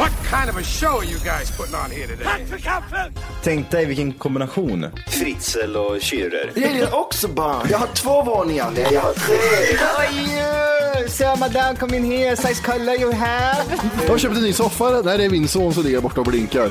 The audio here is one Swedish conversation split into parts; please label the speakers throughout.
Speaker 1: What kind of a show are you guys putting on here today?
Speaker 2: Tänk dig vilken kombination. Fritzl och Schürrer.
Speaker 3: Jag gillar också barn. Jag har två våningar. Nej, jag har tre.
Speaker 4: So madame, come in here. Size color you have.
Speaker 5: Jag har köpt en ny soffa. Där är min son som ligger borta och blinkar.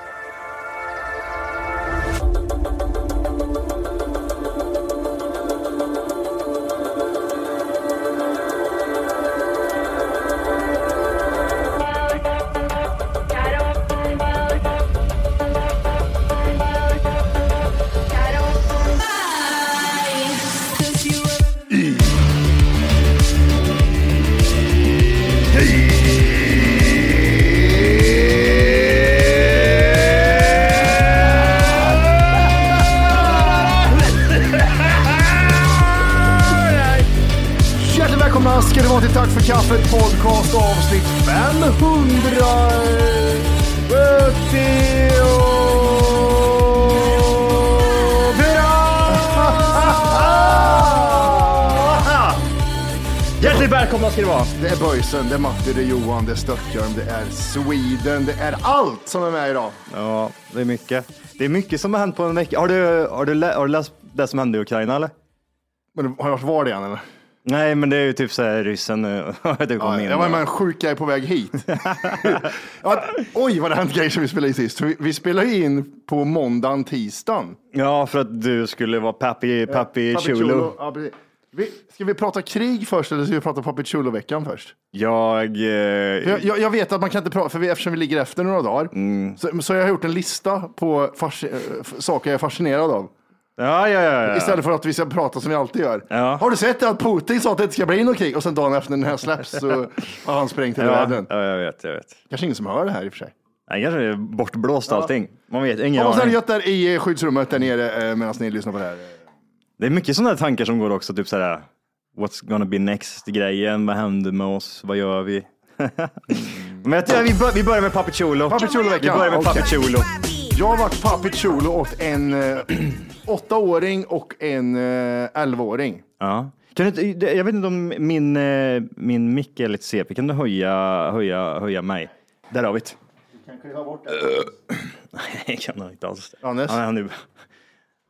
Speaker 5: Välkomna ska det vara till Tack för kaffet podcast avsnitt 574!
Speaker 2: Hjärtligt välkomna ska det vara.
Speaker 5: Det är Böjsen, det är Matti, det är Johan, det är Stöckjörn, det är Sweden, det är allt som är med idag.
Speaker 2: Ja, det är mycket. Det är mycket som har hänt på en vecka. Har du, har du, lä- har du läst det som hände i Ukraina eller?
Speaker 5: Men har jag varit var det igen eller?
Speaker 2: Nej, men det är ju typ så här ryssen nu. det kom
Speaker 5: Ja,
Speaker 2: in.
Speaker 5: jag var med en sjuk grej på väg hit. ja, oj, vad det hänt grejer som vi spelade in sist. Vi, vi spelade in på måndagen, tisdagen.
Speaker 2: Ja, för att du skulle vara Papi, papi Chulo.
Speaker 5: Ja, precis. vi, ska vi prata krig först eller ska vi prata Papi Chulo-veckan först?
Speaker 2: Jag... Eh,
Speaker 5: Jag, jag, jag vet att man kan inte prata, för vi, eftersom vi ligger efter några dagar,
Speaker 2: Mm.
Speaker 5: så, så jag har gjort en lista på eh, saker jag är fascinerad av.
Speaker 2: ja, ja, ja. ja.
Speaker 5: Istället för att vi ska prata som vi alltid gör.
Speaker 2: Ja.
Speaker 5: Har du sett det att Putin sa att det inte ska bli något krig och sen dagen efter när den här släpps så har han sprängt hela
Speaker 2: ja,
Speaker 5: världen.
Speaker 2: ja, jag vet, jag vet.
Speaker 5: Kanske ingen som hör det här i och för sig.
Speaker 2: Nej, kanske är bortblåst allting. Man vet, ingen aning.
Speaker 5: gött där i eh, skyddsrummet där nere eh, medan ni lyssnar på det här.
Speaker 2: Det är mycket sådana tankar som går också, typ sådär, what's gonna be next grejen, vad händer med oss, vad gör vi? Men jag tror, vi, bör, vi börjar med Papi Chulo. Vi börjar med
Speaker 5: Okej.
Speaker 2: Papi Chulo.
Speaker 5: Jag har varit Papi Chulo åt en eh, åttaåring och en eh, elvaåring.
Speaker 2: Ja. Kan du, inte- jag vet inte om min, eh, min mick är lite CP, kan du höja, höja, höja mig? Där har vi det. Nej, jag kan nog inte alls. det.
Speaker 5: Johannes?
Speaker 2: Han, han, är,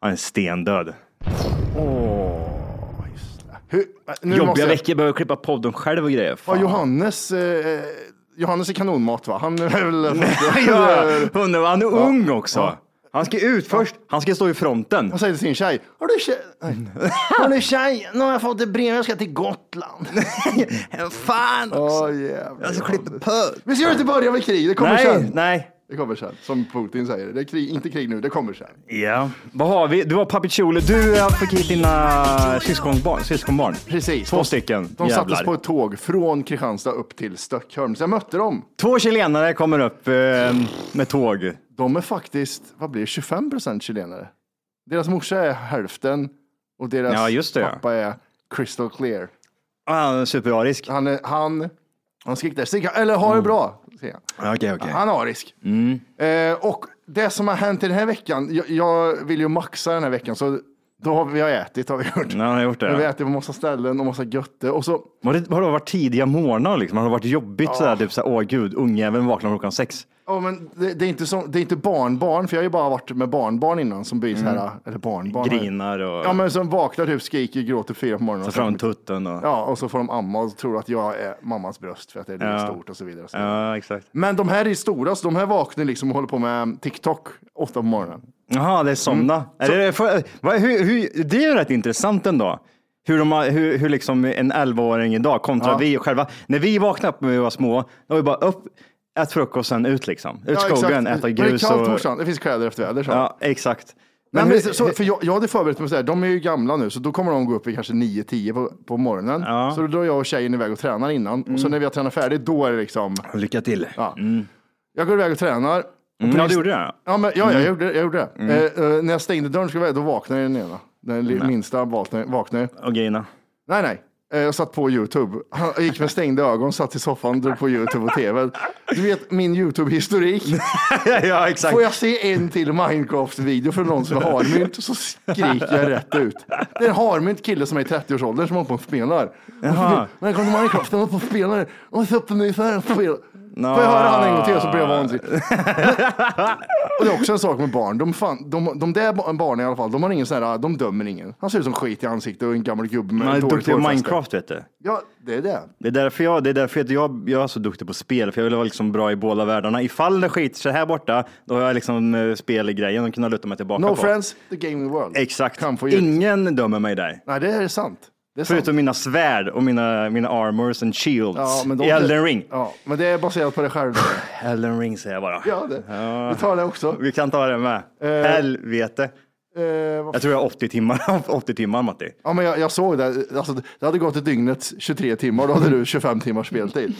Speaker 2: han är stendöd.
Speaker 5: Hur, eh, nu måste
Speaker 2: Jobbiga
Speaker 5: jag-
Speaker 2: veckor, behöver klippa podden själv och grejer.
Speaker 5: Ja,
Speaker 2: Fan.
Speaker 5: Johannes, eh, Johannes är kanonmat va? Han är väl...
Speaker 2: ja, undrar han är ung också.
Speaker 5: Ja.
Speaker 2: Han ska ut först, han ska stå i fronten.
Speaker 5: Han säger till sin tjej, har du tjej? Har du tjej? Nu har jag fått ett brev, jag ska till Gotland.
Speaker 2: Fan
Speaker 5: Åh jävlar.
Speaker 2: Jag ska klippa puss.
Speaker 5: Vi ska inte börja med krig, det kommer
Speaker 2: Nej,
Speaker 5: sen.
Speaker 2: nej.
Speaker 5: Det kommer sen, som Putin säger. Det är krig, inte krig nu, det kommer sen.
Speaker 2: Ja, vad har vi? Du har Papi Chulo. Du fick hit dina syskonbarn. syskonbarn.
Speaker 5: Precis.
Speaker 2: Två
Speaker 5: De-
Speaker 2: stycken.
Speaker 5: De
Speaker 2: Jävlar.
Speaker 5: sattes på ett tåg från Kristianstad upp till Stockholm. Så jag mötte dem.
Speaker 2: Två chilenare kommer upp eh, med tåg.
Speaker 5: De är faktiskt, vad blir det, 25 procent chilenare. Deras morsa är hälften och deras
Speaker 2: Ja, det, ja.
Speaker 5: pappa är crystal clear.
Speaker 2: Han är superarisk.
Speaker 5: Han, är, han, han skrek där, "Sticka- eller ha det bra. säger han.
Speaker 2: Okej, okej.
Speaker 5: Han är arisk. Eh, och det som har hänt i den här veckan, jag, jag vill ju maxa den här veckan, så Då har vi, har ätit har vi gjort.
Speaker 2: Ja, har gjort det.
Speaker 5: Vi har
Speaker 2: Ja.
Speaker 5: ätit på massa ställen och massa götte. Och så,
Speaker 2: Har det, har det varit tidiga morgnar liksom? Har det varit jobbigt sådär? Typ såhär, åh gud, ungjäveln vaknar klockan sex.
Speaker 5: ja, men det, det, är inte så, det är inte barnbarn, för jag har ju bara varit med barnbarn innan som blir så här, eller barnbarn.
Speaker 2: Grinar och
Speaker 5: Ja, men som vaknar, typ skriker, gråter fyra på morgonen. och
Speaker 2: fram tutten. Och...
Speaker 5: Ja, och så får de amma och tror att jag är mammas bröst för att det är
Speaker 2: Ja.
Speaker 5: stort och så vidare. Så.
Speaker 2: Ja, exakt.
Speaker 5: Men de här är stora, så de här vaknar liksom och håller på med TikTok åtta på morgonen.
Speaker 2: Jaha, det är somna. Är det, för, vad- hur, hur, det är ju rätt intressant ändå. Hur, de, har- hur, hur liksom en 11-åring idag kontra
Speaker 5: Ja.
Speaker 2: vi själva. När vi vaknade upp när vi var små, då var vi bara upp, ät frukost, sen ut liksom. Ut
Speaker 5: Ja,
Speaker 2: skogen,
Speaker 5: exakt.
Speaker 2: äta
Speaker 5: Men det är
Speaker 2: grus.
Speaker 5: kallt
Speaker 2: och...
Speaker 5: morsan, det finns kläder efter väder. Så.
Speaker 2: Ja, exakt.
Speaker 5: Nej,
Speaker 2: Men
Speaker 5: men,
Speaker 2: hur-
Speaker 5: så, för jag, jag hade förberett mig så här, de är ju gamla nu, så då kommer de gå upp i kanske 9-10 på, på morgonen.
Speaker 2: Ja. Mm.
Speaker 5: Så då drar jag och tjejen iväg och tränar innan. Och så när vi har tränat färdigt, då är det liksom,
Speaker 2: Lycka till.
Speaker 5: ja. Jag går iväg och tränar.
Speaker 2: Mm, ja, du gjorde det?
Speaker 5: Ja, men, ja, jag gjorde, jag gjorde det.
Speaker 2: Mm.
Speaker 5: Eh, eh, när jag stängde dörren skulle jag då vaknade den ena. Den li- minsta vaknade. vaknade.
Speaker 2: Och grina.
Speaker 5: Nej, nej. Eh, Jag satt på YouTube. Jag gick med stängda ögon, satt i soffan, drog på YouTube och TV. Du vet min YouTube-historik.
Speaker 2: ja, exakt.
Speaker 5: Får jag se en till Minecraft-video från någon som är harmynt så skriker jag rätt ut. Det är en harmynt kille som är i 30-årsåldern som håller på och spelar.
Speaker 2: Jaha.
Speaker 5: När jag kom till Minecraft, han håller på och spelar. Och så öppnar ni så här och spelar. Får jag höra han en gång till så blir jag vansinnig. och det är också en sak med barn. De, fan, de, de där ba- barnen i alla fall, de har ingen sån här, de dömer ingen. Han ser ut som skit i ansiktet och en gammal gubbe med
Speaker 2: Man är duktig på. Minecraft vet du.
Speaker 5: Ja, det är det.
Speaker 2: Det är därför jag, det är därför jag, jag är så duktig på spel, för jag vill vara liksom bra i båda världarna. Ifall det skiter sig här borta, då har jag liksom eh, spel i grejen och kunna luta mig tillbaka
Speaker 5: No
Speaker 2: på.
Speaker 5: friends, the gaming world.
Speaker 2: Exakt. Ingen dömer mig där.
Speaker 5: Nej, det är sant. Det är sant.
Speaker 2: Förutom mina svärd och mina, mina armors and shields
Speaker 5: Ja,
Speaker 2: i Elden ring.
Speaker 5: Ja, men det är baserat på dig själv.
Speaker 2: Elden ring säger jag bara.
Speaker 5: Ja, det. Vi tar det också.
Speaker 2: Vi kan ta det med.
Speaker 5: Eh,
Speaker 2: Helvete.
Speaker 5: Eh,
Speaker 2: Jag tror jag har 80 timmar, 80 timmar Matti.
Speaker 5: Ja, men jag, jag såg det. Alltså, det hade gått ett dygnet 23 timmar, då hade du 25 timmars speltid.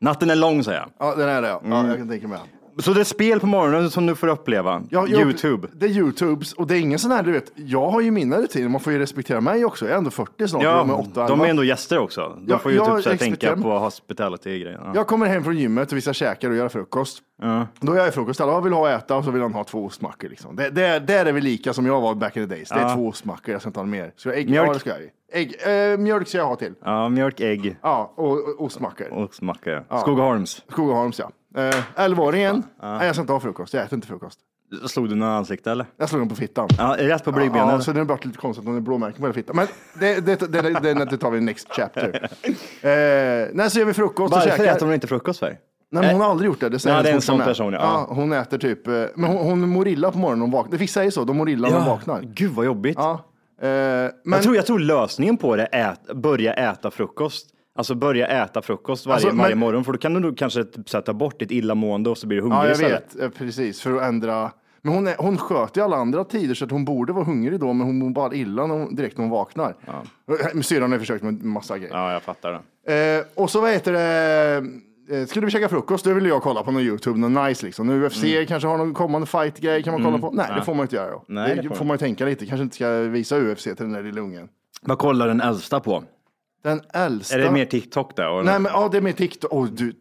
Speaker 2: Natten är lång säger jag.
Speaker 5: Ja, den är det ja. ja jag kan tänka mig.
Speaker 2: Så det är spel på morgonen som du får uppleva.
Speaker 5: Ja, jag-
Speaker 2: Youtube.
Speaker 5: Det är Youtubes och det är ingen sån här, du vet, jag har ju mina rutiner, man får ju respektera mig också. Jag är ändå 40 snart,
Speaker 2: Ja,
Speaker 5: de är 8
Speaker 2: de är ändå gäster också. De
Speaker 5: Ja,
Speaker 2: får ju
Speaker 5: jag
Speaker 2: typ så här tänka på hospitality-grejen. Ja.
Speaker 5: Jag kommer hem från gymmet och vi ska käka och göra frukost.
Speaker 2: Ja.
Speaker 5: Då gör jag frukost, alla vill ha äta och så vill han ha två ostmackor. Liksom. Det, det, där är vi lika som jag var back in the days. Det är
Speaker 2: Ja.
Speaker 5: två ostmackor, jag ska inte ha mer. Så ägg,
Speaker 2: Mjölk?
Speaker 5: Ja, ska jag. Ägg, eh, mjölk ska jag ha till.
Speaker 2: ja, mjölk, ägg
Speaker 5: Ja, och, och ostmackor.
Speaker 2: och smacka. Skogaholms.
Speaker 5: Skogaholms ja. Eh, 11-åringen, nej jag ska inte ha frukost, jag äter inte frukost.
Speaker 2: Slog du några ansikte eller?
Speaker 5: Jag slog den på fittan.
Speaker 2: Ja, rätt på blygbenet.
Speaker 5: Ja, så det har varit lite konstigt om det är blåmärken på hela fittan. Men det, det, det, det, det, tar vi i next chapter. Eh, nej, så gör vi frukost och
Speaker 2: Varför
Speaker 5: käkar.
Speaker 2: äter hon inte frukost för?
Speaker 5: Nej, men hon har aldrig gjort det. Det, säger
Speaker 2: Ja, det är en sån person, ja.
Speaker 5: Hon äter typ, eh, men hon, hon mår illa på morgonen hon vaknar. Vissa säger så, de mår illa när de vaknar.
Speaker 2: Gud vad jobbigt.
Speaker 5: Ja. Eh, men,
Speaker 2: jag, tror, jag tror lösningen på det är att börja äta frukost. Alltså börja äta frukost varje,
Speaker 5: Alltså, men-
Speaker 2: varje morgon, för då kan du kanske sätta bort ditt illamående och så blir du hungrig
Speaker 5: ja, jag
Speaker 2: istället.
Speaker 5: vet. Precis, för att ändra. Men hon, är, hon sköter ju alla andra tider så att hon borde vara hungrig då, men hon mår bara illa när hon, direkt när hon vaknar. Ja. Syrran har försökt med massa grejer.
Speaker 2: Ja, jag fattar det.
Speaker 5: Eh, och så vad heter det? Eh, Skulle vi käka frukost, då ville jag kolla på någon YouTube, någon nice liksom. Nu UFC kanske har någon kommande fight-grej, kan man kolla på? Nej, det får man inte göra då.
Speaker 2: Nej,
Speaker 5: det,
Speaker 2: det får
Speaker 5: man ju tänka lite, kanske inte ska visa UFC till den där lilla ungen.
Speaker 2: Vad kollar den äldsta på?
Speaker 5: Den äldsta.
Speaker 2: Är det mer TikTok där?
Speaker 5: Nej, men ja, det är mer TikTok. Oh, du,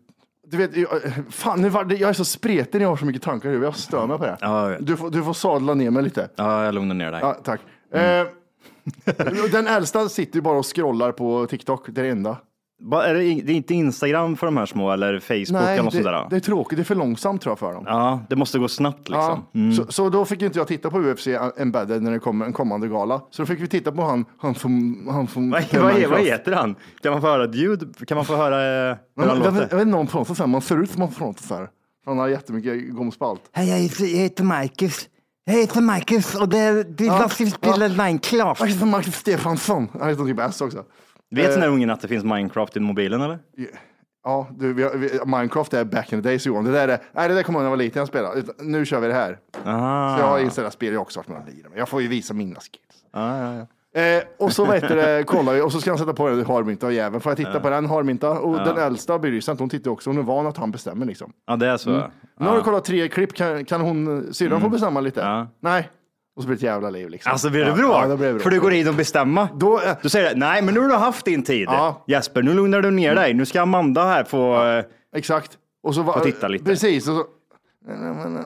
Speaker 5: du vet, jag, fan, nu var det, jag är så spretig när jag har så mycket tankar i. Jag stör mig på det.
Speaker 2: Ja, jag vet.
Speaker 5: Du, får, du får sadla ner mig lite.
Speaker 2: Ja, jag lugnar ner dig.
Speaker 5: Ja, tack. Eh, den äldsta sitter ju bara och scrollar på TikTok, det är det enda.
Speaker 2: Ba- Är det, det är inte Instagram för de här små eller Facebook
Speaker 5: Nej,
Speaker 2: eller något sånt
Speaker 5: det,
Speaker 2: där?
Speaker 5: det är tråkigt. Det är för långsamt tror jag för dem.
Speaker 2: Ja, det måste gå snabbt liksom.
Speaker 5: Ja, så, så då fick inte jag titta på UFC Embedded när det kommer en kommande gala. Så då fick vi titta på han, han från... Han från
Speaker 2: Vad, vad, är- vad heter han? Kan man få höra ett ljud? Kan man få höra eh, hur han
Speaker 5: jag, vet- jag
Speaker 2: låter?
Speaker 5: vet inte om han pratar så här, man ser ut som han pratar så här. Han har jättemycket gomspalt.
Speaker 4: Hej, jag heter, jag heter Marcus. Jag heter Marcus och det är, det är
Speaker 5: Ja,
Speaker 4: vi spelar Minecraft.
Speaker 5: Jag heter Marcus Stefansson. Han heter typ S också.
Speaker 2: Vet
Speaker 5: Eh.
Speaker 2: den här ungen att det finns Minecraft i mobilen eller?
Speaker 5: Ja, du, vi, har- vi, Minecraft är back in the days Johan. Det där, är, nej, det där kommer jag när jag var liten jag spelade. Utan Nu kör vi det här.
Speaker 2: Aha.
Speaker 5: Så jag har installerat spel, jag också varit med och lirat. Jag får ju visa mina skills.
Speaker 2: Ja, ja, ja.
Speaker 5: Eh, och så vet det, kollar vi och så ska han sätta på den harmynta och jäveln. Får jag titta på den harmynta? Och den äldsta bryr sig inte, hon tittar också. Hon är van att han bestämmer liksom.
Speaker 2: ja, det är så.
Speaker 5: Nu har du kollat tre klipp, kan, kan hon, syrran få bestämma lite?
Speaker 2: Ja.
Speaker 5: Nej. Och så blir det ett jävla liv liksom.
Speaker 2: Alltså blir det
Speaker 5: Ja,
Speaker 2: bråk?
Speaker 5: Ja, då blir det bråk.
Speaker 2: För du går in och bestämma?
Speaker 5: Då, eh,
Speaker 2: Du säger nej men nu har du haft din tid.
Speaker 5: Ja.
Speaker 2: Jesper, nu lugnar du ner dig. Nu ska Amanda här få... eh,
Speaker 5: Exakt. Och så
Speaker 2: Få titta lite.
Speaker 5: Precis. Och så,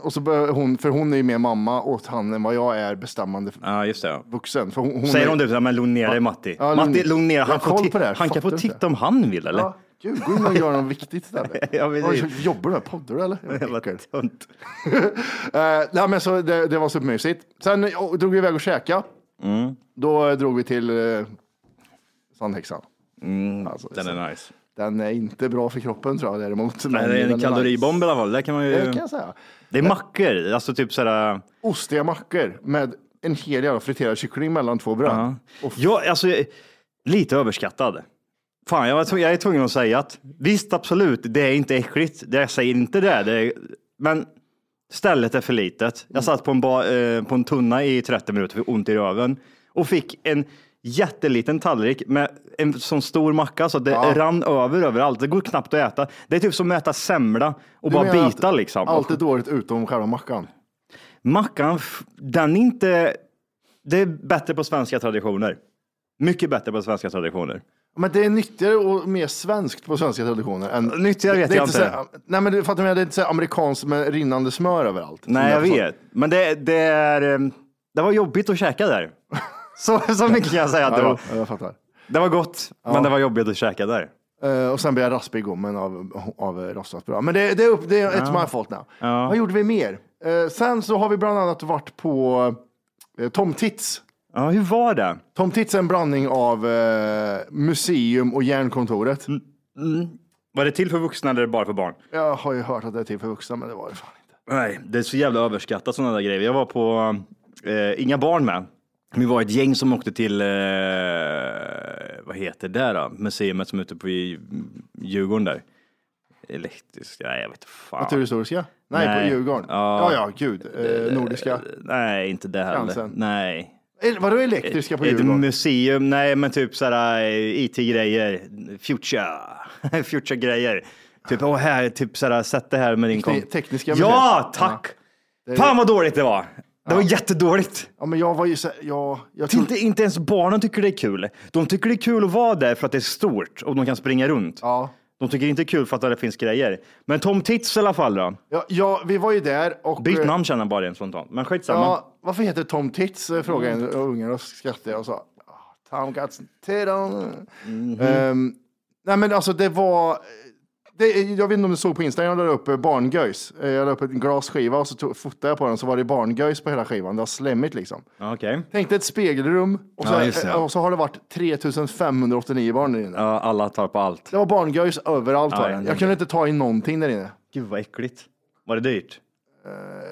Speaker 5: Och så börjar hon, för hon är ju mer mamma åt han än vad jag är bestämmande
Speaker 2: Ja, just det. Ja.
Speaker 5: vuxen. För hon, hon
Speaker 2: Säger
Speaker 5: är,
Speaker 2: hon det, men lugn ner dig Matti.
Speaker 5: Ja,
Speaker 2: Matti, lugn ner Han, får,
Speaker 5: på det här.
Speaker 2: han kan få titta om han vill eller?
Speaker 5: Ja, gud, gå in och gör något viktigt istället.
Speaker 2: Ja, precis.
Speaker 5: Oj, Jobbar du med poddar eller?
Speaker 2: Vad
Speaker 5: Äckel.
Speaker 2: tunt.
Speaker 5: Eh, nej, men så det, det var supermysigt. Sen eh, drog vi iväg och käka.
Speaker 2: Mm.
Speaker 5: Då eh, drog vi till uh, Sandhäxan. Alltså,
Speaker 2: Den är nice.
Speaker 5: den är inte bra för kroppen tror jag däremot.
Speaker 2: Nej, det är en kaloribomb i alla fall. Det kan man ju...
Speaker 5: Det kan jag säga.
Speaker 2: Det är mackor, alltså typ sådär...
Speaker 5: Ostiga mackor med en hel jävla friterad kyckling mellan två bröd.
Speaker 2: Ja.
Speaker 5: Och
Speaker 2: Ja, alltså lite överskattad. Fan, jag, var jag är tvungen att säga att visst, absolut, det är inte äckligt. Det, jag säger inte det. det är, men stället är för litet. Jag satt på en, ba, eh, på en tunna i 30 minuter, fick ont i röven och fick en jätteliten tallrik med en sån stor macka så att det
Speaker 5: Ja.
Speaker 2: rann över överallt. Det går knappt att äta. Det är typ som att äta semla och
Speaker 5: Du
Speaker 2: bara bita liksom.
Speaker 5: Allt är dåligt utom själva mackan.
Speaker 2: Mackan, den är inte... Det är bättre på svenska traditioner. Mycket bättre på svenska traditioner.
Speaker 5: Men det är nyttigare och mer svenskt på svenska traditioner. Än,
Speaker 2: Nyttigare vet
Speaker 5: det
Speaker 2: jag
Speaker 5: inte.
Speaker 2: inte.
Speaker 5: Så, nej, men fattar du, jag menar? det är inte så amerikanskt med rinnande smör överallt.
Speaker 2: Nej, jag vet. Men det, det, är, eh, det var jobbigt att käka där. Så, så mycket kan jag säga att det
Speaker 5: Ja,
Speaker 2: var.
Speaker 5: jo, jag fattar.
Speaker 2: Det var gott, men det var jobbigt att käka där.
Speaker 5: Eh, och sen blir jag raspig i gommen av, av rostat bröd. Men det, det är, upp, det är ett my fault now. Vad gjorde vi mer? Eh, sen så har vi bland annat varit på eh, Tom Tits.
Speaker 2: Ja, hur var det?
Speaker 5: Tom Tits är en blandning av eh, museum och järnkontoret.
Speaker 2: Mm. Var det till för vuxna eller bara för barn?
Speaker 5: Jag har ju hört att det är till för vuxna, men det var det fan inte.
Speaker 2: Nej, det är så jävla överskattat sådana där grejer. Jag var på, eh, inga barn med. Vi var ett gäng som åkte till, eh, vad heter det då? Museet som är ute på i Djurgården där. Elektrisk, nej jag vet inte fan.
Speaker 5: Naturhistoriska? Nej,
Speaker 2: Nej.
Speaker 5: på Djurgården.
Speaker 2: Ja.
Speaker 5: Ja, ja, gud. Eh, nordiska.
Speaker 2: Nej, inte det heller.
Speaker 5: Skansen.
Speaker 2: Nej.
Speaker 5: Vadå elektriska på
Speaker 2: Ett
Speaker 5: Djurgården?
Speaker 2: museum, nej men typ sådär IT-grejer, future, future-grejer. Typ, åh här, typ sådär, sätt det här med din
Speaker 5: Tekni-
Speaker 2: kom.
Speaker 5: tekniska
Speaker 2: Ja, tack! Fan vad dåligt det var. Det var jättedåligt.
Speaker 5: Ja, men jag var ju så ja, jag
Speaker 2: Inte,
Speaker 5: trodde...
Speaker 2: inte ens barnen tycker det är kul. De tycker det är kul att vara där för att det är stort och de kan springa runt.
Speaker 5: Ja.
Speaker 2: De tycker inte det är kul för att det finns grejer. Men Tom Tits i alla fall då.
Speaker 5: Ja, ja, vi var ju där och...
Speaker 2: Byt
Speaker 5: eh,
Speaker 2: namn känner jag bara igen spontant. Men skitsamma.
Speaker 5: Ja, varför heter Tom Tits? eh, Frågade en unge och skrattade och sa "Ah, Tom tit on.
Speaker 2: Mhm.
Speaker 5: Ehm, nej men alltså det var, det, jag vet inte om du såg på Instagram, jag la upp eh, barngöjs. Eh, Jag la upp en glasskiva och så tog, fotade jag på den så var det barngöjs på hela skivan. Det var slemmigt liksom.
Speaker 2: Ja, Okej.
Speaker 5: Tänkte ett spegelrum och så,
Speaker 2: Ja, just ja.
Speaker 5: och så har det varit 3589 barn där inne.
Speaker 2: Ja, alla tar på allt.
Speaker 5: Det var barngöjs överallt.
Speaker 2: Ja,
Speaker 5: var det.
Speaker 2: ja,
Speaker 5: jag kunde inte ta in någonting där inne.
Speaker 2: Gud vad äckligt. Var det dyrt?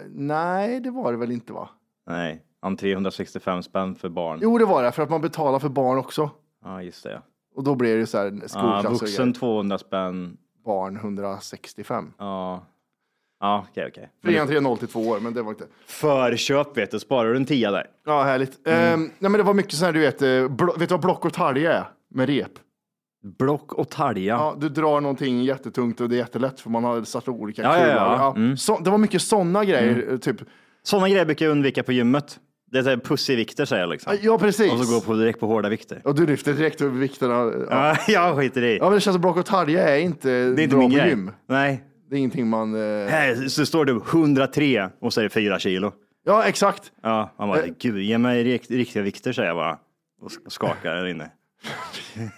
Speaker 5: Nej, det var det väl inte va?
Speaker 2: Nej, entré 165 spänn för barn.
Speaker 5: Jo, det var det, för att man betalar för barn också.
Speaker 2: Ja, just det.
Speaker 5: Och då blir det så här
Speaker 2: Ja,
Speaker 5: skolklass och
Speaker 2: vuxen
Speaker 5: grejer.
Speaker 2: 200 spänn.
Speaker 5: Barn 165.
Speaker 2: Ja, ja okej, okej.
Speaker 5: Fri entré 0 till 2 år, men det var inte.
Speaker 2: Förköp vet du, sparar du en tia där.
Speaker 5: Ja, härligt.
Speaker 2: Mm.
Speaker 5: Ehm, nej, men det var mycket så här, du vet, eh, blo- vet du vad block och talja är? Med rep.
Speaker 2: Block och talja.
Speaker 5: Ja, du drar någonting jättetungt och det är jättelätt för man har satt olika
Speaker 2: Ja, ja,
Speaker 5: kulor.
Speaker 2: ja. Mm.
Speaker 5: Så, det var mycket sådana grejer, eh, typ.
Speaker 2: Sådana grejer brukar jag undvika på gymmet. Det är så här pussyvikter säger jag liksom.
Speaker 5: Ja, precis.
Speaker 2: Och så gå på direkt på hårda vikter.
Speaker 5: Och du lyfter direkt över vikterna. Ja.
Speaker 2: Ja, jag skiter i.
Speaker 5: ja, men det känns som block och talja är inte,
Speaker 2: det är inte
Speaker 5: bra
Speaker 2: min
Speaker 5: på
Speaker 2: grej.
Speaker 5: gym.
Speaker 2: Nej.
Speaker 5: Det är ingenting man... Eh...
Speaker 2: Här så står det 103 och så är det 4 kilo.
Speaker 5: Ja, exakt.
Speaker 2: Ja, man bara,
Speaker 5: Eh.
Speaker 2: gud, ge mig rikt- riktiga vikter säger jag bara. Och sk- skakar där inne.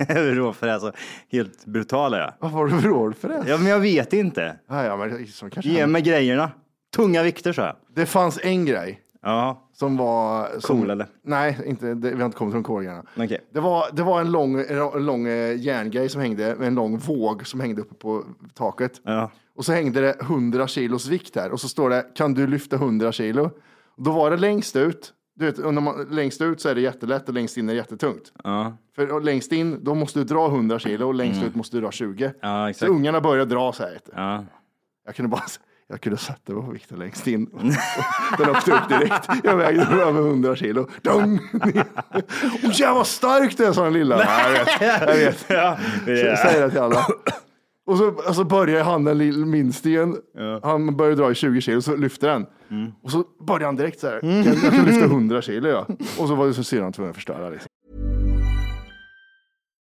Speaker 2: Råfräs, alltså, helt brutal är jag.
Speaker 5: Vad var det för råd för det?
Speaker 2: Ja, men jag vet inte.
Speaker 5: Ja, ja, men så kanske
Speaker 2: Ge mig grejerna. Tunga vikter så jag.
Speaker 5: Det fanns en grej
Speaker 2: Ja,
Speaker 5: som var... Som...
Speaker 2: cool eller?
Speaker 5: Nej, inte, det, vi har inte kommit från kolgrejerna.
Speaker 2: Okej.
Speaker 5: Det var, det var en lång, en lång eh, järngrej som hängde med en lång våg som hängde uppe på taket.
Speaker 2: Ja.
Speaker 5: Och så hängde det 100 kilos vikt här och så står det kan du lyfta 100 kilo? Då var det längst ut. Du vet, när man, längst ut så är det jättelätt och längst in är det jättetungt.
Speaker 2: Ja,
Speaker 5: För längst in, då måste du dra 100 kilo och längst ut måste du dra 20.
Speaker 2: Mm. ja
Speaker 5: Så ungarna började dra så här.
Speaker 2: Ja.
Speaker 5: Jag kunde bara jag kunde sätta mig på vikten längst in. Den åkte upp direkt. Jag vägde över 100 kilo. Dong! Och jävlar vad stark du är, sa den lilla. Ja, jag vet. Jag vet.
Speaker 2: Ja, det är-
Speaker 5: Säger det till alla. Och så, och så börjar han den lill- minst igen. Han börjar dra i 20 kilo, så lyfter den.
Speaker 2: Mm.
Speaker 5: Och så börjar han direkt så här. Jag, jag kan lyfta 100 kilo ja. Och så var det så syrran tvungen att förstöra. Liksom.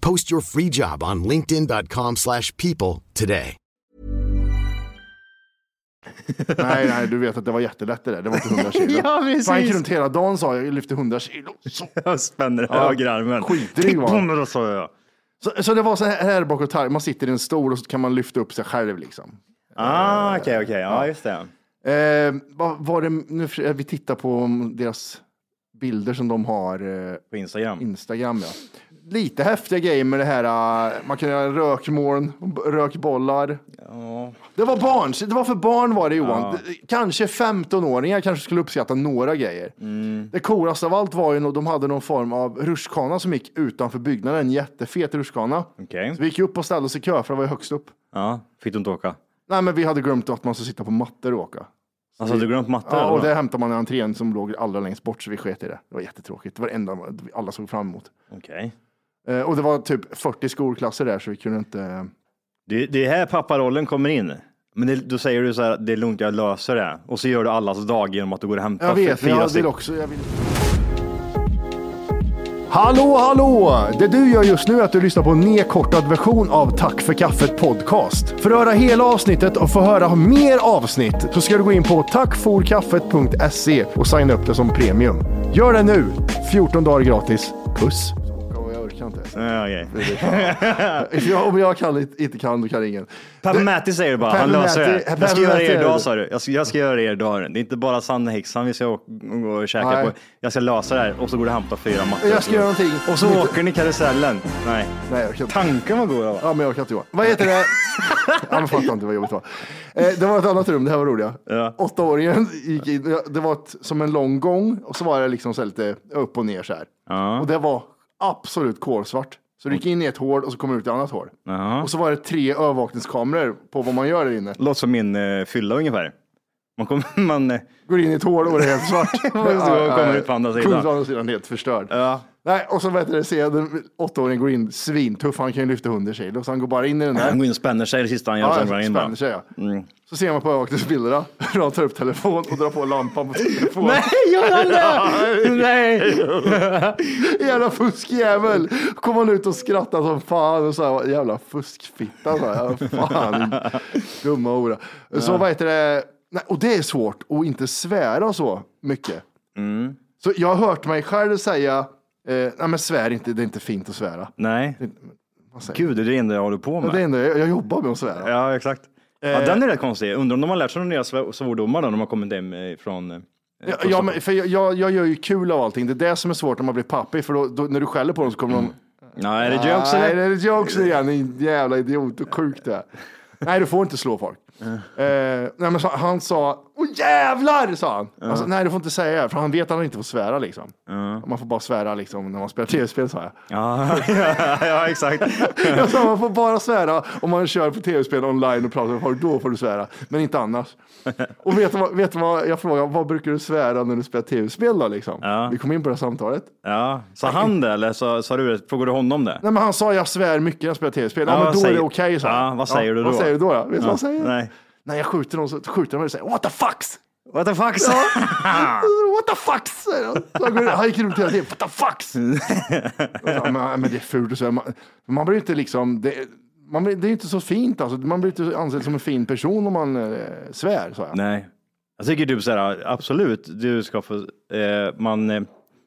Speaker 6: Post your free job on linkedin.com/people slash people today.
Speaker 5: nej, nej, du vet att det var jättelätt det där. Det var inte 100 kilo.
Speaker 2: Ja, precis.
Speaker 5: Han gick runt hela dagen sa jag, jag lyfte 100 kilo. Så.
Speaker 2: Jag spänner
Speaker 5: Ja.
Speaker 2: högerarmen.
Speaker 5: Skitdryg var han.
Speaker 2: Titta sa jag.
Speaker 5: Så, så det var så här bakåt, här, man sitter i en stol och så kan man lyfta upp sig själv liksom.
Speaker 2: Ah, okej, okej. Ja, just det.
Speaker 5: Eh, vad var det, nu, för- vi tittar på deras bilder som de har eh,
Speaker 2: På Instagram.
Speaker 5: Instagram. Ja. Lite häftiga grejer med det här, eh, man kan göra rökmoln, rökbollar. Det var barn, det var för barn var det Johan.
Speaker 2: Ja.
Speaker 5: Kanske 15-åringar kanske skulle uppskatta några grejer.
Speaker 2: Mm.
Speaker 5: Det coolaste av allt var ju, nog- de hade någon form av rutschkana som gick utanför byggnaden, en jättefet rutschkana.
Speaker 2: Okej.
Speaker 5: Så vi gick upp och ställde oss i kö för det var ju högst upp.
Speaker 2: Ja, fick du inte åka?
Speaker 5: Nej men vi hade glömt att man ska sitta på mattor och åka.
Speaker 2: Alltså, hade du glömt mattor?
Speaker 5: Ja, och det hämtade man i entrén som låg allra längst bort så vi sket i det. Det var jättetråkigt. Det var det enda alla såg fram emot.
Speaker 2: Okej.
Speaker 5: Eh, och det var typ 40 skolklasser där så vi kunde inte...
Speaker 2: Det, det är här papparollen kommer in. Men det, då säger du så här, det är lugnt, jag löser det. Och så gör du allas dag genom att du går och hämtar
Speaker 5: Jag vet,
Speaker 2: fyra
Speaker 5: men jag vill
Speaker 2: stycken.
Speaker 5: också... Jag vill... Hallå, hallå! Det du gör just nu är att du lyssnar på en nedkortad version av Tack för kaffet podcast. För att höra hela avsnittet och få höra mer avsnitt så ska du gå in på tackforkaffet.se och signa upp det som premium. Gör det nu! 14 dagar gratis. Puss!
Speaker 2: Ja, okej.
Speaker 5: Jag, om jag kan, inte kan, då kan ingen.
Speaker 2: Pappa Matti säger det bara, han
Speaker 5: Pappa
Speaker 2: löser
Speaker 5: Matti-
Speaker 2: det.
Speaker 5: Pappa
Speaker 2: Jag ska göra det
Speaker 5: Matti är
Speaker 2: idag
Speaker 5: det.
Speaker 2: sa du. Jag ska, jag ska göra det idag. Det är inte bara Sanne häxan vi ska å- gå och käka
Speaker 5: Nej.
Speaker 2: på. Jag ska lösa det här och så går du och hämtar fyra mattor.
Speaker 5: Jag ska göra någonting.
Speaker 2: Och så åker ni karusellen. Nej.
Speaker 5: Nej, jag kan inte.
Speaker 2: Tanken var god. va?
Speaker 5: Ja, men jag orkar inte Johan. Vad heter det? Han fattar inte vad jobbigt var. Eh, det var ett annat rum, det här var roliga.
Speaker 2: Ja.
Speaker 5: Åttaåringen gick in, ja, det var ett, som en lång gång och så var det liksom så här lite upp och ner så här.
Speaker 2: Ja.
Speaker 5: Och det var absolut kolsvart. Så du gick in i ett hål och så kom du ut i ett annat hål.
Speaker 2: Ja.
Speaker 5: Och så var det tre övervakningskameror på vad man gör där inne.
Speaker 2: Låter som min uh, fylla ungefär. Man kommer, man, eh,
Speaker 5: Går in i ett hål och det är helt svart.
Speaker 2: Så kommer ut på andra sidan.
Speaker 5: Kommer ut sidan helt förstörd.
Speaker 2: ja.
Speaker 5: Nej, och så vet du, ser jag den åttaåringen går in svintuff, han kan ju lyfta 100 kilo, så han går bara in i den där.
Speaker 2: Han går in och spänner sig det sista han gör.
Speaker 5: Ja,
Speaker 2: sen han in
Speaker 5: spänner sig ja.
Speaker 2: Mm.
Speaker 5: Så ser man på övervakningsbilderna hur han tar upp telefon och drar på lampan på telefonen.
Speaker 2: Nej, gör han det? Nej!
Speaker 5: Jävla fuskjävel! Kom han ut och skrattade som fan och sa jävla fuskfitta. Så här. Fan, dumma hora. Så vad heter det? Nej, och det är svårt att inte svära så mycket.
Speaker 2: Mm.
Speaker 5: Så jag har hört mig själv säga, eh, nej men svär inte, det är inte fint att svära.
Speaker 2: Nej.
Speaker 5: Vad säger
Speaker 2: Gud, det är det enda jag håller på med.
Speaker 5: Det är ändå, jag, jag jobbar med att svära.
Speaker 2: Ja, exakt. Ja, den är rätt konstig. Undrar om de har lärt sig några nya sv- svordomar då, när de har kommit hem eh, från... eh,
Speaker 5: Ja, ja, men för jag, jag, jag gör ju kul av allting. Det är det som är svårt när man blir pappi, för då, då, när du skäller på dem så kommer de
Speaker 2: Ja, är det jokes
Speaker 5: Nej,
Speaker 2: eller?
Speaker 5: det är jokes igen, din jävla idiot. Och sjukt det. Nej, du får inte slå folk. Eh, nej, men så, han sa, åh jävlar, sa han. Alltså, nej, du får inte säga för han vet att han inte får svära liksom. Man får bara svära liksom när man spelar tv-spel, sa jag.
Speaker 2: Ja, ja, exakt.
Speaker 5: Jag sa, man får bara svära om man kör på tv-spel online och pratar med folk, då får du svära, men inte annars. Och vet du vad, vet du vad jag frågade, vad brukar du svära när du spelar tv-spel då liksom?
Speaker 2: Ja.
Speaker 5: Vi kom in på det här samtalet.
Speaker 2: Ja, sa han det eller sa, sa du? Frågade du honom det?
Speaker 5: Nej men han sa jag svär mycket när jag spelar tv-spel. Ja,
Speaker 2: Ja,
Speaker 5: men då är
Speaker 2: säger-
Speaker 5: det okej sa han.
Speaker 2: Ja, vad säger du då?
Speaker 5: Vad säger du då? Vet du vad han säger?
Speaker 2: nej.
Speaker 5: När jag skjuter någon så skjuter han mig och säger what the fucks?
Speaker 2: What the fuck?
Speaker 5: What the fucks? han. Så gick runt hela tiden, what the fucks? Ja, men, men det är fult säga. Man, man blir inte liksom, det, man det är inte så fint alltså. Man blir inte ansedd som en fin person om man eh, svär. Så jag.
Speaker 2: Nej. Jag tycker typ såhär, absolut, du ska få, eh, man, eh,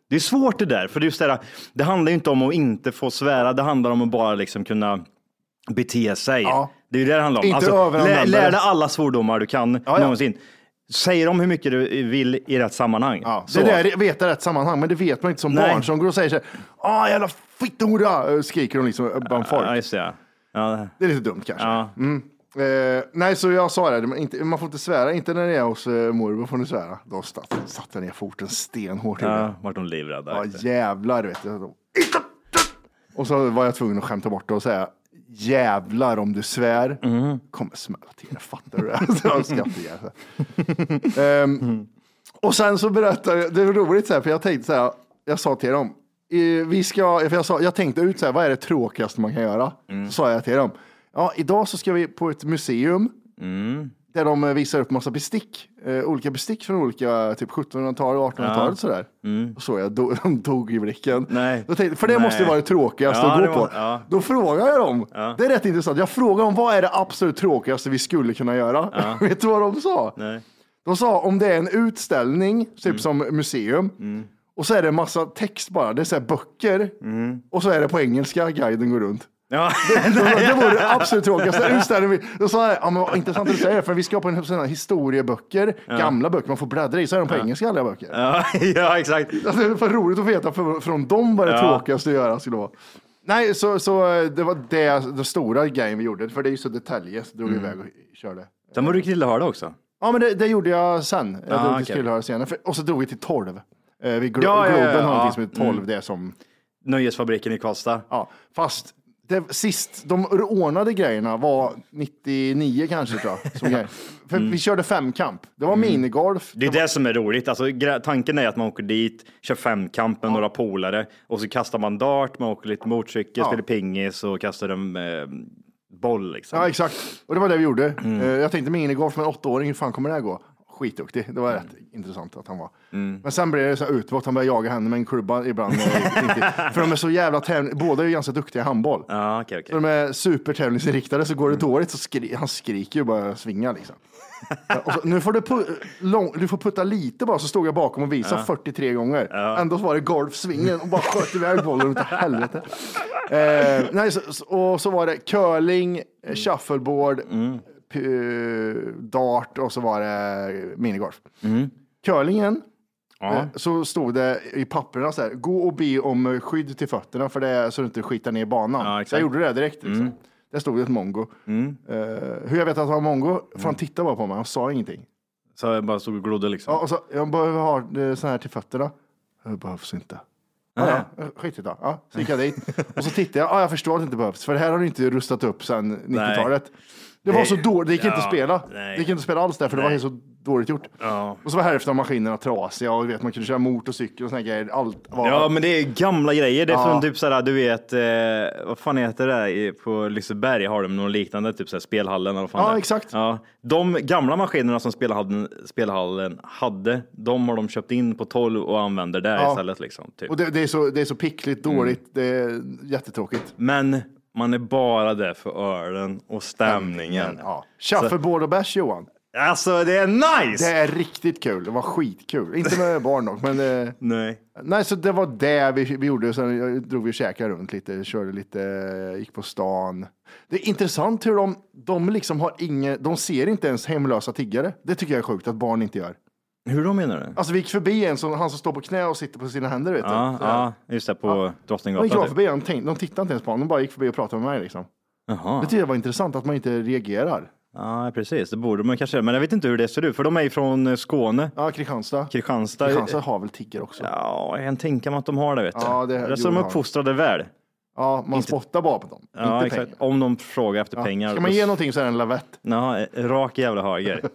Speaker 2: det är svårt det där, för det, är det, där, det handlar ju inte om att inte få svära, det handlar om att bara liksom kunna bete sig.
Speaker 5: Ja.
Speaker 2: Det är ju det det handlar om. Alltså,
Speaker 5: Inte överanvända
Speaker 2: lär,
Speaker 5: det.
Speaker 2: dig alla svordomar du kan
Speaker 5: ja.
Speaker 2: någonsin. Säger de hur mycket du vill i rätt sammanhang.
Speaker 5: Ja,
Speaker 2: Så.
Speaker 5: det där vet jag rätt sammanhang, men det vet man inte som
Speaker 2: Nej.
Speaker 5: barn som går och säger så här, ah jävla fitthora, eh, skriker de liksom bland folk.
Speaker 2: Ja, just det. Ja. Ja,
Speaker 5: Det är lite dumt kanske.
Speaker 2: ja.
Speaker 5: Mm. Eh, nej, så jag sa det, men inte, man får inte svära, inte när det är hos eh, morbror får ni svära. Då satt, satte jag ner foten stenhårt.
Speaker 2: ja, vart de livrädda.
Speaker 5: Ja, jävlar vet du. Och så var jag tvungen att skämta bort det och säga jävlar om du svär
Speaker 2: Mm.
Speaker 5: kommer smälla till det, fattar du det? Så jag skrattade ihjäl. Ehm, Och sen så berättade jag, det är roligt så här, för jag tänkte så här, jag sa till dem, vi ska, för jag, sa, jag tänkte ut så här, vad är det tråkigaste man kan göra? Så sa jag till dem, ja idag så ska vi på ett museum där de eh, visar upp massa bestick, eh, olika bestick från olika, typ 1700-tal och 1800-talet sådär. Och så jag, do, de dog i blicken.
Speaker 2: Nej.
Speaker 5: Tänkte, för det
Speaker 2: Nej.
Speaker 5: måste ju vara det tråkigaste
Speaker 2: Ja,
Speaker 5: att gå på.
Speaker 2: var- ja.
Speaker 5: Då frågar jag dem, det är rätt intressant, jag frågar dem vad är det absolut tråkigaste vi skulle kunna göra? Vet du vad de sa?
Speaker 2: Nej.
Speaker 5: De sa om det är en utställning, typ
Speaker 2: Mm.
Speaker 5: som museum, och så är det en massa text bara, det är så böcker, och så är det på engelska, guiden går runt.
Speaker 2: Ja.
Speaker 5: Det, det var det absolut tråkigaste utställningen. Då sa jag, ja men intressant att du säger det, för vi ska på en sån historieböcker, gamla böcker man får bläddra i, så är de på engelska alla böcker.
Speaker 2: Ja, ja, exakt.
Speaker 5: Alltså, det var roligt att veta för, från dem vad det
Speaker 2: Ja.
Speaker 5: tråkigaste att göra skulle vara. Nej, så, så eh, det var det, den stora grejen vi gjorde, för det är ju så detaljer, så drog vi iväg och körde.
Speaker 2: Sen var du grillhörda också.
Speaker 5: Ja, men det, det gjorde jag sen. Jag
Speaker 2: Ah,
Speaker 5: drog Skillhöra senare. Och så drog vi till 12. Eh, vi Glo-
Speaker 2: Ja, ja, ja,
Speaker 5: Globen har
Speaker 2: ja.
Speaker 5: någonting som heter 12,
Speaker 2: Mm.
Speaker 5: det är som,
Speaker 2: Nöjesfabriken i Karlstad.
Speaker 5: ja, fast det, sist de ordnade grejerna var 99 kanske tror jag. För
Speaker 2: Mm.
Speaker 5: vi körde femkamp. Det var minigolf.
Speaker 2: Det är det som är roligt. Alltså, tanken är att man åker dit, kör femkamp med några polare och så kastar man dart, man åker lite motorcykel,
Speaker 5: Ja.
Speaker 2: spelar pingis och kastar en eh, boll. Liksom.
Speaker 5: Ja, exakt. Och det var det vi gjorde.
Speaker 2: Mm.
Speaker 5: Eh, jag tänkte minigolf med en åttaåring, hur fan kommer det här gå? Skitduktig. Det var rätt intressant att han var.
Speaker 2: Mm.
Speaker 5: Men sen blev det så här utbrott. Han började jaga henne med en klubba ibland. För de är så jävla tävling. Båda är ju ganska duktiga i handboll.
Speaker 2: Ja, okej, okej.
Speaker 5: Så de är supertävlingsinriktade. Så går det dåligt så skri- han skriker ju bara svinga liksom. Ja, och så, nu får du, pu- lång, du får putta lite bara, så stod jag bakom och visade 43 gånger. Ändå var det golfsvingen och bara sköt iväg bollen utav helvete. Eh, nej, så, så- och så var det curling, eh, shuffleboard, dart och så var det minigolf. Curlingen, eh, så stod det i papperna så här, gå och be om eh, skydd till fötterna för det är, så du inte skitar ner banan.
Speaker 2: Ja,
Speaker 5: så jag gjorde det direkt. Liksom. Där stod det ett mongo. Eh, hur jag vet att han var mongo? För han tittade bara på mig, han sa ingenting.
Speaker 2: Så jag bara stod och glodde liksom.
Speaker 5: Ja, och så, jag behöver ha eh, så här till fötterna. Det behövs inte. Ja, ja, skitigt då. Ja, så gick jag dit. Och så tittade jag, ja, jag förstår att det inte behövs, för det här har du inte rustat upp sedan 90-talet. Det var så dåligt, det gick inte att
Speaker 2: Ja,
Speaker 5: spela.
Speaker 2: nej.
Speaker 5: Det gick inte att spela alls där, för det var helt så dåligt gjort.
Speaker 2: Ja.
Speaker 5: Och så var hälften av maskinerna trasiga och vet, man kunde köra motorcykel och såna grejer. Allt var...
Speaker 2: Ja, men det är gamla grejer. Det är
Speaker 5: Ja.
Speaker 2: från typ såhär, du vet, eh, vad fan heter det på Liseberg har de något liknande, typ såhär spelhallen eller vad fan
Speaker 5: Ja,
Speaker 2: det
Speaker 5: exakt.
Speaker 2: Ja, de gamla maskinerna som spelhallen, spelhallen hade, de har de köpt in på 12 och använder där
Speaker 5: Ja.
Speaker 2: istället liksom. Typ.
Speaker 5: Och det, det, är så, det är så pickligt dåligt, det är jättetråkigt.
Speaker 2: Men man är bara där för ölen och stämningen.
Speaker 5: Ja. Shuffleboard och bärs Johan.
Speaker 2: Alltså det är nice!
Speaker 5: Det är riktigt kul, det var skitkul. Inte med barn dock, men eh,
Speaker 2: Nej.
Speaker 5: Nej, så det var det vi, vi gjorde. Sen drog vi och käkade runt lite, körde lite, gick på stan. Det är intressant hur de, de liksom har inget, de ser inte ens hemlösa tiggare. Det tycker jag är sjukt att barn inte gör.
Speaker 2: Hur då menar du?
Speaker 5: Alltså vi gick förbi en som, han som står på knä och sitter på sina händer vet
Speaker 2: Ja,
Speaker 5: du. Här.
Speaker 2: ja, just det, på
Speaker 5: De gick
Speaker 2: Drottninggatan.
Speaker 5: bara
Speaker 2: Typ.
Speaker 5: förbi, de, tänkte, de tittade inte ens på honom, de bara gick förbi och pratade med mig liksom.
Speaker 2: Jaha.
Speaker 5: Det tycker jag var intressant att man inte reagerar.
Speaker 2: Ja, precis. Det borde man kanske Men jag vet inte hur det ser ut, för de är ju från eh, Skåne.
Speaker 5: Ja, Kristianstad.
Speaker 2: Kristianstad.
Speaker 5: Kristianstad har väl tiggare också.
Speaker 2: Ja, jag kan tänka mig att de har det, vet du.
Speaker 5: Ja, det-
Speaker 2: så de är uppfostrade väl.
Speaker 5: Ja, man spottar bara på dem.
Speaker 2: Ja,
Speaker 5: inte
Speaker 2: exakt.
Speaker 5: pengar.
Speaker 2: Om de frågar efter
Speaker 5: Ja.
Speaker 2: pengar.
Speaker 5: Ska man ge någonting så är det en lavett.
Speaker 2: Ja, rak jävla höger.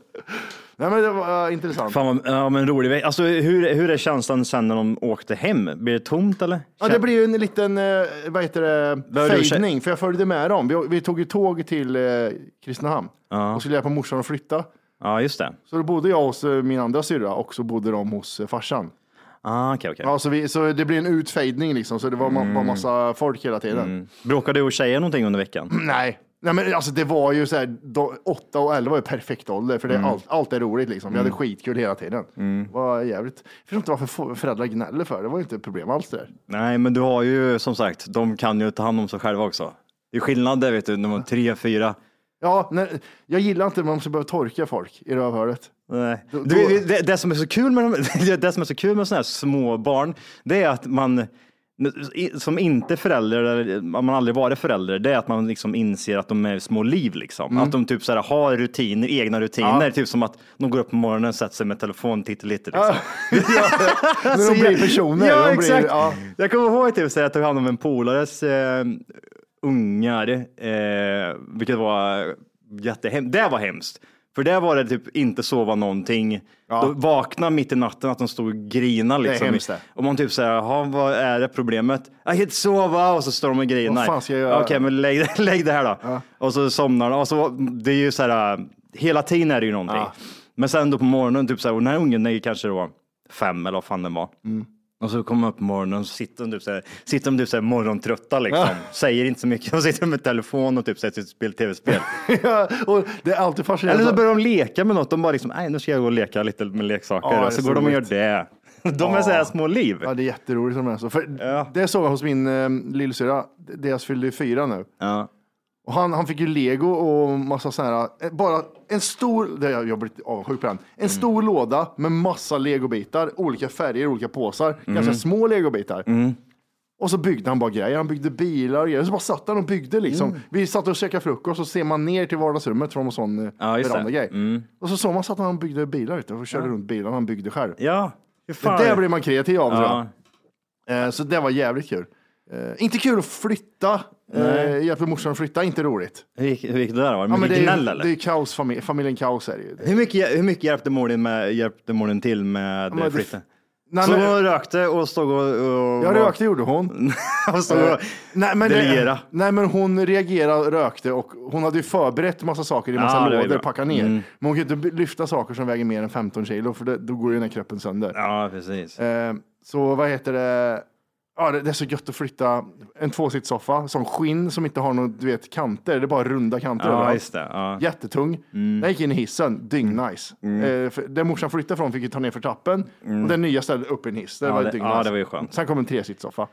Speaker 5: Nej men det var uh, intressant.
Speaker 2: Fan vad, ja, men rolig väg. Alltså hur, hur är känslan sen när de åkte hem? Blir det tomt eller?
Speaker 5: Ja, det blir ju en liten, eh, vad heter det, fejdning, för jag följde med dem. Vi, vi tog ju tåg till eh, Kristinehamn och skulle hjälpa morsan att flytta.
Speaker 2: Ja, just det.
Speaker 5: Så då bodde jag hos eh, min andra syrra och så bodde de hos farsan.
Speaker 2: Ah, okej, okej.
Speaker 5: Ja, så, vi, så det blir en utfejdning liksom, så det var ma- bara massa folk hela tiden.
Speaker 2: Mm. Bråkade du och tjejer någonting under veckan?
Speaker 5: Nej. Nej, men alltså det var ju så här, då, 8 och 11 var ju perfekt ålder, för det,
Speaker 2: Mm.
Speaker 5: allt, allt är roligt liksom. Vi hade skitkul hela tiden. Det var jävligt. Jag förstår inte varför föräldrar gnäller för det, var ju inte ett problem alls det där.
Speaker 2: Nej, men du har ju som sagt, de kan ju ta hand om sig själva också. Det är skillnad där vet du, när man är tre, fyra.
Speaker 5: Ja, nej, jag gillar inte när man ska behöva torka folk i rövhålet.
Speaker 2: Nej. Du, det, det som är så kul med de- det som är så kul med sådana här små barn, det är att man som inte förälder, eller om man aldrig varit förälder, det är att man liksom inser att de är små liv. Liksom. Att de typ så här har rutiner, egna rutiner.
Speaker 5: Mm. Ja.
Speaker 2: Typ som att de går upp på morgonen och sätter sig med telefon och tittar lite.
Speaker 5: Ja,
Speaker 2: Liksom. Så
Speaker 5: de blir personer.
Speaker 2: Ja,
Speaker 5: blir,
Speaker 2: exakt.
Speaker 5: Ja.
Speaker 2: Jag kommer ihåg typ, så jag tog hand om en polares eh, ungar, eh, vilket var jättehemskt. Det var hemskt. För där var det typ inte sova någonting.
Speaker 5: Ja.
Speaker 2: Då vakna mitt i natten att de stod och grinade.
Speaker 5: är
Speaker 2: Liksom.
Speaker 5: hemskt det.
Speaker 2: Och man typ säger, jaha, vad är det problemet? Jag kan inte sova och så står de och grinar.
Speaker 5: Vad fan ska jag göra?
Speaker 2: Okej, men lägg, lägg det här då. Och så somnar de. Och så, det är ju så här, hela tiden är det ju någonting.
Speaker 5: Ja.
Speaker 2: Men sen då på morgonen, typ så här, och den här ungen är kanske då fem eller vad fan den var.
Speaker 5: Mm.
Speaker 2: Och så kommer man upp på morgonen och sitter de typ så här, sitter de typ så här morgontrötta liksom. Säger inte så mycket. De sitter med telefon och typ och spelar tv-spel.
Speaker 5: Ja, och det är alltid fascinerande.
Speaker 2: Eller så börjar de leka med något. De bara liksom, nej nu ska jag gå och leka lite med leksaker.
Speaker 5: Ja, är
Speaker 2: och så
Speaker 5: så
Speaker 2: går de och gör det. De är så här små liv.
Speaker 5: Ja, det är jätteroligt som är så. För Det såg jag hos min eh, lillsyrra. Deras fyllde ju fyra nu.
Speaker 2: Ja.
Speaker 5: Och han, han fick ju lego och massa sådana här, eh, bara en stor, det jag, blivit avundsjuk på den, en stor låda med massa legobitar, olika färger, olika påsar, ganska små legobitar. Och så byggde han bara grejer, han byggde bilar och grejer. Så bara satt han och byggde liksom. Vi satt och käkade frukost och så ser man ner till vardagsrummet från en sån eh,
Speaker 2: Ja,
Speaker 5: verandagrej. Och så såg man satt han och byggde bilar ute och körde runt bilarna han byggde själv.
Speaker 2: Ja,
Speaker 5: Det där blir man kreativ av tror
Speaker 2: ja.
Speaker 5: jag. Eh, Så det var jävligt kul. Eh, inte kul att flytta. Eh, hjälpte morsan att flytta, inte roligt.
Speaker 2: Hur gick, hur gick det där? Var det mycket
Speaker 5: det,
Speaker 2: gnäll
Speaker 5: är,
Speaker 2: eller?
Speaker 5: det är kaos, familj, familjen kaos är det ju.
Speaker 2: Hur mycket, hur mycket hjälpte mor med, hjälpte till med
Speaker 5: men det-
Speaker 2: flytten?
Speaker 5: Nej,
Speaker 2: Så
Speaker 5: men-
Speaker 2: hon rökte och stod och... och
Speaker 5: Jag rökte gjorde hon.
Speaker 2: och stod
Speaker 5: Eh,
Speaker 2: och
Speaker 5: nej, men
Speaker 2: delegera.
Speaker 5: Det, nej men hon reagerade, rökte och hon hade ju förberett massa saker i massa
Speaker 2: Ja, det var ju
Speaker 5: lådor,
Speaker 2: bra.
Speaker 5: packa ner.
Speaker 2: Mm.
Speaker 5: Men hon kan ju inte lyfta saker som väger mer än 15 kilo för det, då går ju den här kroppen sönder.
Speaker 2: Ja, precis.
Speaker 5: Eh, så vad heter det? Ja, det, det är så gött att flytta en tvåsitssoffa som skinn som inte har någon, du vet, kanter. Det är bara runda kanter
Speaker 2: Ja,
Speaker 5: överallt.
Speaker 2: just det. Ja.
Speaker 5: Jättetung. Den gick in i hissen, dyngnice.
Speaker 2: Mm.
Speaker 5: Eh, för morsan flyttade från fick ju ta ner för trappen och den nya ställde upp i en hiss. Det var
Speaker 2: det-
Speaker 5: dyngnice.
Speaker 2: ja, det var ju skönt.
Speaker 5: Sen kom en tresitssoffa.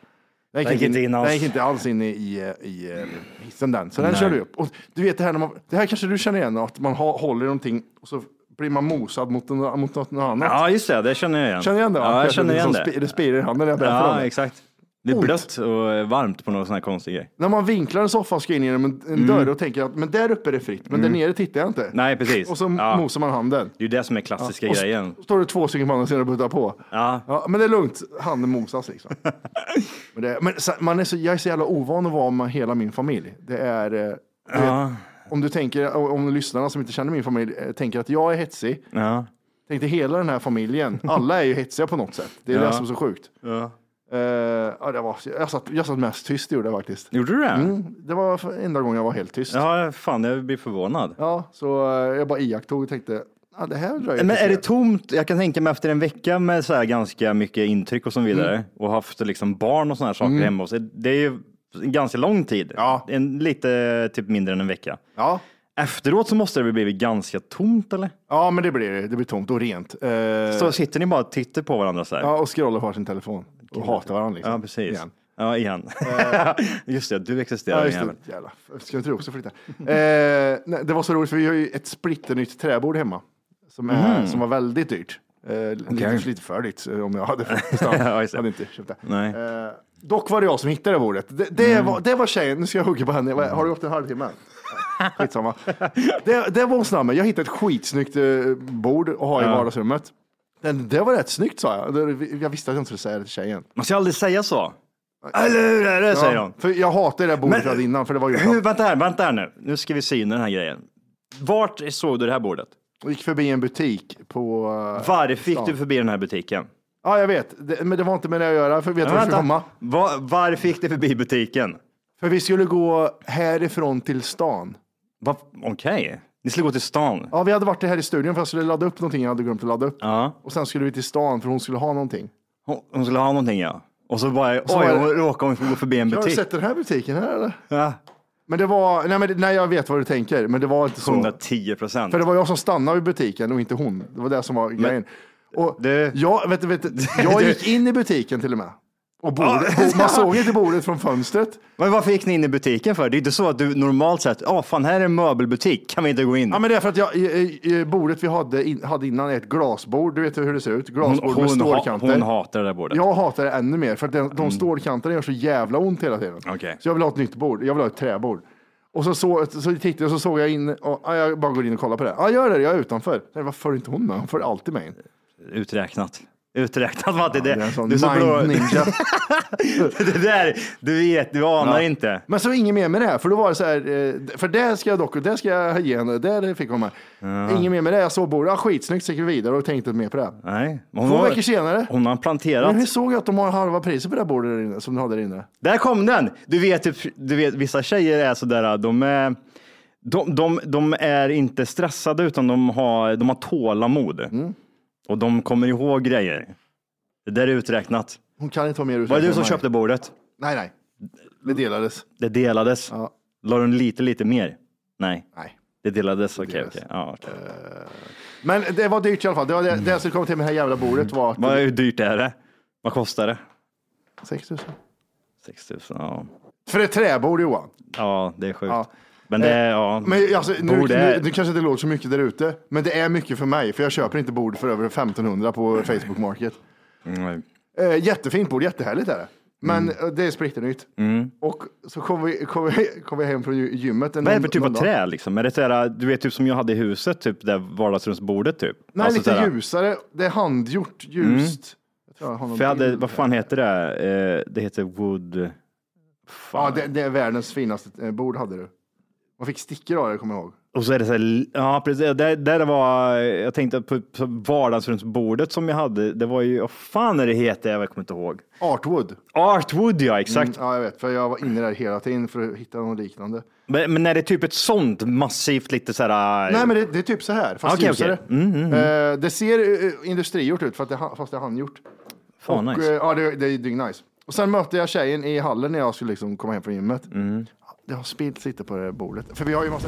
Speaker 5: Den
Speaker 2: gick inte in alls.
Speaker 5: Den gick inte alls in i, i, i eh, hissen den. Så den körde upp. Och du vet det här när man, det här kanske du känner igen, att man ha, håller i någonting och så blir man mosad mot, en, mot något annat.
Speaker 2: Ja, just det. Det känner jag igen.
Speaker 5: Känner du igen det? va?
Speaker 2: Ja, jag känner igen det.
Speaker 5: Det spirar i handen när jag berättar om
Speaker 2: Ja,
Speaker 5: det.
Speaker 2: exakt. Det är blött och varmt på någon sån här konstig grej.
Speaker 5: När man vinklar en soffa och ska in genom en, en dörr och tänker att men där uppe är det fritt, men där nere tittar jag inte.
Speaker 2: Mm. Nej, precis.
Speaker 5: Och så
Speaker 2: Ja.
Speaker 5: mosar man handen.
Speaker 2: Det är ju det som är klassiska
Speaker 5: och s-
Speaker 2: grejen.
Speaker 5: står det två stycken på andra sidan och buttar på.
Speaker 2: Ja.
Speaker 5: Ja, men det är lugnt, handen mosas liksom. men det, men man är så, jag är så jävla ovan att vara med hela min familj. Det är, eh, du vet, om du tänker, om lyssnarna som inte känner min familj eh, tänker att jag är hetsig.
Speaker 2: Ja.
Speaker 5: Tänk dig hela den här familjen, alla är ju hetsiga på något sätt. Det är
Speaker 2: Ja.
Speaker 5: det som är så sjukt.
Speaker 2: Ja.
Speaker 5: Eh, ja, det var, jag, satt, jag satt mest tyst gjorde jag faktiskt.
Speaker 2: Gjorde du det?
Speaker 5: Mm, det var enda gången jag var helt tyst.
Speaker 2: Ja, fan, jag blir förvånad.
Speaker 5: Ja, så eh, jag bara iakttog och tänkte, ja, det här dröjer
Speaker 2: Men är det tomt? Jag kan tänka mig efter en vecka med så här ganska mycket intryck och så vidare och haft liksom barn och såna här saker
Speaker 5: Mm.
Speaker 2: hemma hos. Det är ju ganska lång tid.
Speaker 5: Ja.
Speaker 2: En, lite typ mindre än en vecka.
Speaker 5: Ja.
Speaker 2: Efteråt så måste det väl blivit ganska tomt eller?
Speaker 5: ja, men det blir det. Det blir tomt och rent. Eh,
Speaker 2: Så sitter ni bara och tittar på varandra så här?
Speaker 5: ja, och scrollar på sin telefon och hatar varandra. Liksom.
Speaker 2: Ja, precis.
Speaker 5: Igen.
Speaker 2: Ja, igen. just det, du existerar
Speaker 5: Ja, just det. Jävla. Ska inte du också flytta? eh, nej, det var så roligt för vi har ju ett splitternytt träbord hemma. Som, är, som var väldigt dyrt. Eh, lite, lite för dyrt eh, om jag hade fått.
Speaker 2: Ja,
Speaker 5: hade inte köpt det.
Speaker 2: Nej.
Speaker 5: Eh, dock var det jag som hittade det bordet. Det, det, var, det var tjejen, nu ska jag hugga på henne. Har det gått en halvtimme? Skitsamma. Det, det var hon snabb. Jag hittade ett skitsnyggt eh, bord att ha i
Speaker 2: Ja.
Speaker 5: vardagsrummet. Det, var rätt snyggt sa jag. Jag visste att jag inte skulle säga det till tjejen.
Speaker 2: Man ska aldrig säga så. Eller hur är det, säger hon.
Speaker 5: För jag hatade det där bordet
Speaker 2: Men-
Speaker 5: innan, för det var ju
Speaker 2: Hur, vänta här, vänta här nu. Nu ska vi syna den här grejen. Vart såg du det här bordet?
Speaker 5: Jag gick förbi en butik på... eh,
Speaker 2: Var fick
Speaker 5: stan.
Speaker 2: du förbi den här butiken?
Speaker 5: Ja, jag vet. Det, men det var inte med det att göra, för vet du var komma?
Speaker 2: Var, var fick du förbi butiken?
Speaker 5: För vi skulle gå härifrån till stan.
Speaker 2: Okej. Ni skulle gå till stan?
Speaker 5: Ja, vi hade varit här i studion för jag skulle ladda upp någonting jag hade glömt att ladda upp.
Speaker 2: Ja.
Speaker 5: Och sen skulle vi till stan för hon skulle ha någonting.
Speaker 2: Hon, hon skulle ha någonting ja. Och så bara,
Speaker 5: så
Speaker 2: oj, hon råkade hon gå förbi en
Speaker 5: Har du
Speaker 2: butik.
Speaker 5: sett den här butiken här eller?
Speaker 2: Ja.
Speaker 5: Men det var, nej, men, nej jag vet vad du tänker, men det var inte så.
Speaker 2: 110 procent.
Speaker 5: För det var jag som stannade vid butiken och inte hon. Det var det som var grejen. Och
Speaker 2: Du-
Speaker 5: jag, vet, vet, jag gick in i butiken till och med. Och bordet, man såg inte bordet från fönstret.
Speaker 2: Men varför gick ni in i butiken för? Det är inte så att du normalt sett, ja fan här är en möbelbutik, kan vi inte gå in?
Speaker 5: Ja, men det är för att jag, i, i, bordet vi hade, in, hade innan är ett glasbord. Du vet hur det ser ut? Glasbord
Speaker 2: hon,
Speaker 5: med
Speaker 2: hon,
Speaker 5: stålkanter.
Speaker 2: hon hatar det där bordet.
Speaker 5: Jag hatar det ännu mer för att de, de stålkanterna gör så jävla ont hela tiden.
Speaker 2: Okej.
Speaker 5: Så jag vill ha ett nytt bord. Jag vill ha ett träbord. Och så, så, så tittade jag och så såg jag in, och, ja, jag bara går in och kollar på det. Ja, gör det, jag är utanför. Nej, varför följer inte hon med? Hon följer alltid med in.
Speaker 2: Uträknat. Uträknat Matti.
Speaker 5: Ja,
Speaker 2: det,
Speaker 5: det är en sån
Speaker 2: du är så bra.
Speaker 5: ninja.
Speaker 2: det där, du vet, du anar
Speaker 5: Ja.
Speaker 2: inte.
Speaker 5: Men så inget mer med det här, för då var det så här, eh, för det ska jag dock, det ska jag ge henne, det fick hon med. Inget mer med det, jag såg bordet, ja, skitsnyggt, så gick vi vidare och tänkte inte mer på det.
Speaker 2: Nej. men
Speaker 5: Två
Speaker 2: har-
Speaker 5: veckor senare.
Speaker 2: Hon har planterat.
Speaker 5: Men hur såg jag att de har halva priset på det här bordet där inne, som du hade där inne?
Speaker 2: Där kom den! Du vet, typ- du vet vissa tjejer är sådär, de är, de, de, de är inte stressade utan de har, de har tålamod.
Speaker 5: Mm.
Speaker 2: Och de kommer ihåg grejer. Det där är uträknat.
Speaker 5: Hon kan inte vara mer
Speaker 2: Var det du som köpte bordet?
Speaker 5: Nej, nej. Det delades.
Speaker 2: Det delades.
Speaker 5: Ja.
Speaker 2: La du lite, lite mer? Nej.
Speaker 5: Nej.
Speaker 2: Det delades, okej. okej. Ja, okej.
Speaker 5: Men det var dyrt i alla fall. Det, var det, det jag skulle komma till med det här jävla bordet var att...
Speaker 2: Vad, hur dyrt är det? Vad kostar det?
Speaker 5: 6 000.
Speaker 2: 6 000, ja.
Speaker 5: För ett träbord Johan.
Speaker 2: Ja, det är sjukt.
Speaker 5: Ja.
Speaker 2: Men det är, ja.
Speaker 5: Men alltså, nu,
Speaker 2: Bord
Speaker 5: nu,
Speaker 2: är-
Speaker 5: det kanske inte låter så mycket där ute, men det är mycket för mig, för jag köper inte bord för över 1500 på Facebook Market.
Speaker 2: Mm.
Speaker 5: Eh, jättefint bord, jättehärligt är det. Men
Speaker 2: Mm.
Speaker 5: eh, det är splitternytt. Och så kom vi, kom, vi, kom vi hem från gy- gymmet.
Speaker 2: Vad är det för typ av trä liksom? Är det sådär, du vet typ som jag hade i huset, typ där vardagsrumsbordet typ?
Speaker 5: Nej,
Speaker 2: Alltså
Speaker 5: lite
Speaker 2: sådär-
Speaker 5: ljusare. Det är handgjort, ljust. Jag tror jag
Speaker 2: För jag hade, vad fan heter det? Eh, det heter wood...
Speaker 5: Ja, det, det är världens finaste eh, bord hade du. Man fick stickor av det, kommer jag ihåg.
Speaker 2: Och så är det så här, ja precis, där, där var, jag tänkte på, på vardagsrumsbordet som jag hade, det var ju, vad fan är det heter, jag kommer inte ihåg.
Speaker 5: Artwood.
Speaker 2: Artwood ja, exakt.
Speaker 5: Mm, ja, jag vet, för jag var inne där hela tiden för att hitta något liknande.
Speaker 2: Men, men är det typ ett sånt massivt lite så här...
Speaker 5: Nej, men det, det är typ så här, fast
Speaker 2: Okej,
Speaker 5: ljusare.
Speaker 2: okej. Mm, mm, mm.
Speaker 5: Eh, det ser uh, industrigjort ut, för att det, fast det är handgjort.
Speaker 2: Fan,
Speaker 5: och,
Speaker 2: nice.
Speaker 5: eh, ja, det, det är dyngnice. Och sen mötte jag tjejen i hallen när jag skulle liksom komma hem från gymmet.
Speaker 2: Mm.
Speaker 5: Det har spillt lite på det här bordet. För vi har ju massa...